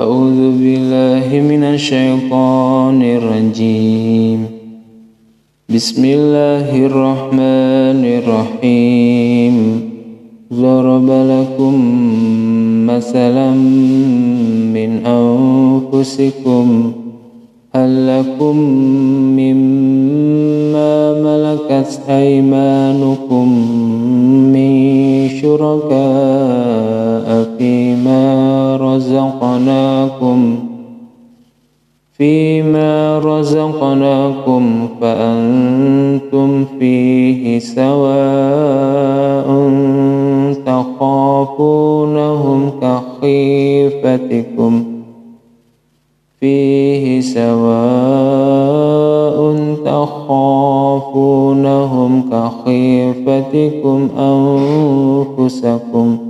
أعوذ بالله من الشيطان الرجيم. بسم الله الرحمن الرحيم. ضرب لكم مثلا من أنفسكم. هل لكم مما ملكت أيمانكم من شركاء فيما رزقناكم فيما رزقناكم فأنتم فيه سواء تخافونهم كخيفتكم فيه سواء تخافونهم كخيفتكم أنفسكم.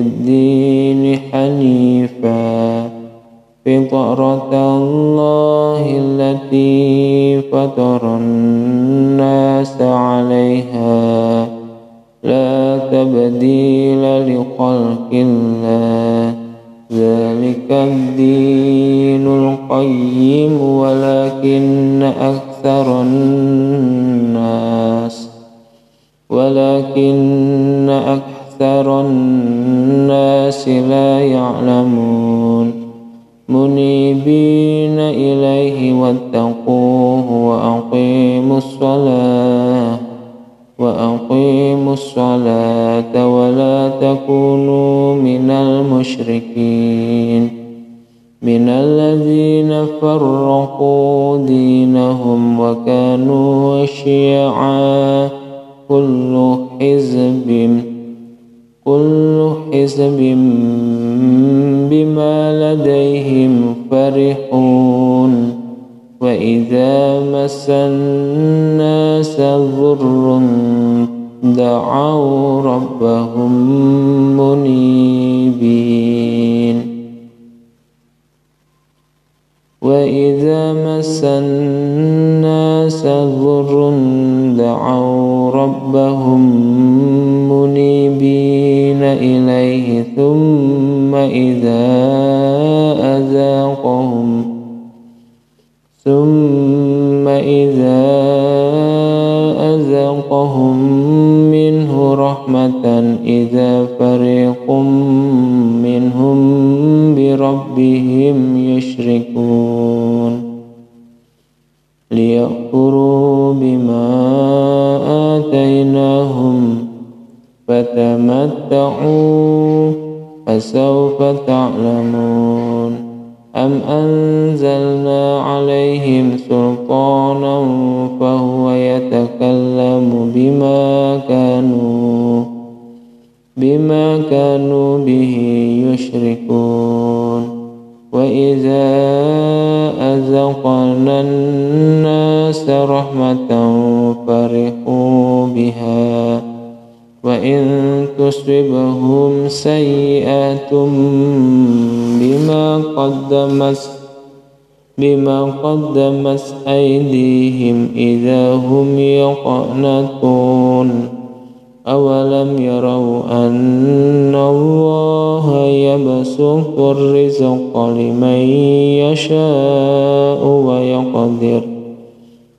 للدين حنيفا. فطرة الله التي فطر الناس عليها. لا تبديل لخلق الله. ذلك الدين القيم ولكن أكثر الناس أكثر الناس لا يعلمون منيبين إليه واتقوه وأقيموا الصلاة وأقيموا الصلاة ولا تكونوا من المشركين من الذين فرقوا دينهم وكانوا شيعا كل حزب كل حزب بما لديهم فرحون وإذا مس الناس ضر دعوا ربهم منيبين. وإذا مس الناس إليه ثم إذا أذاقهم ثم إذا أذاقهم منه رحمة إذا فريق منهم بربهم يشركون ليأكلوا بما فتمتعوا فسوف تعلمون أم أنزلنا عليهم سلطانا فهو يتكلم بما كانوا بما كانوا به يشركون وإذا أذقنا الناس رحمة فرحوا بها وإن تصبهم سيئات بما قدمت بما قدمت أيديهم إذا هم يقنطون أولم يروا أن الله يبسط الرزق لمن يشاء ويقدر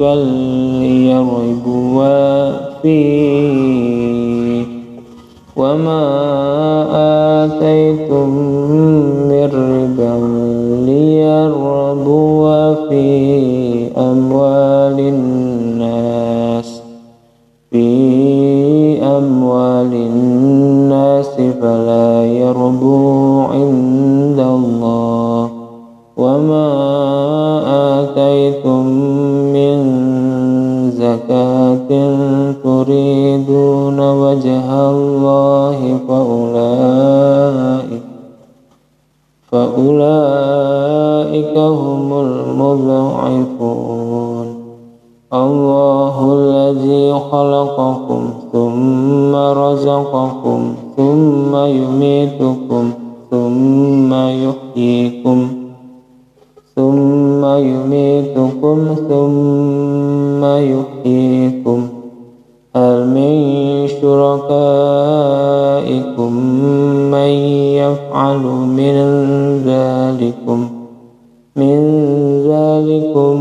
بل ليربوا فيه وما آتيتم من ربا ليربوا في أموال الناس في أموال الناس فلا يربو عند فأولئك فأولئك هم المضعفون. الله الذي خلقكم ثم رزقكم ثم يميتكم ثم يحييكم ثم يميتكم ثم يحييكم. ذلكم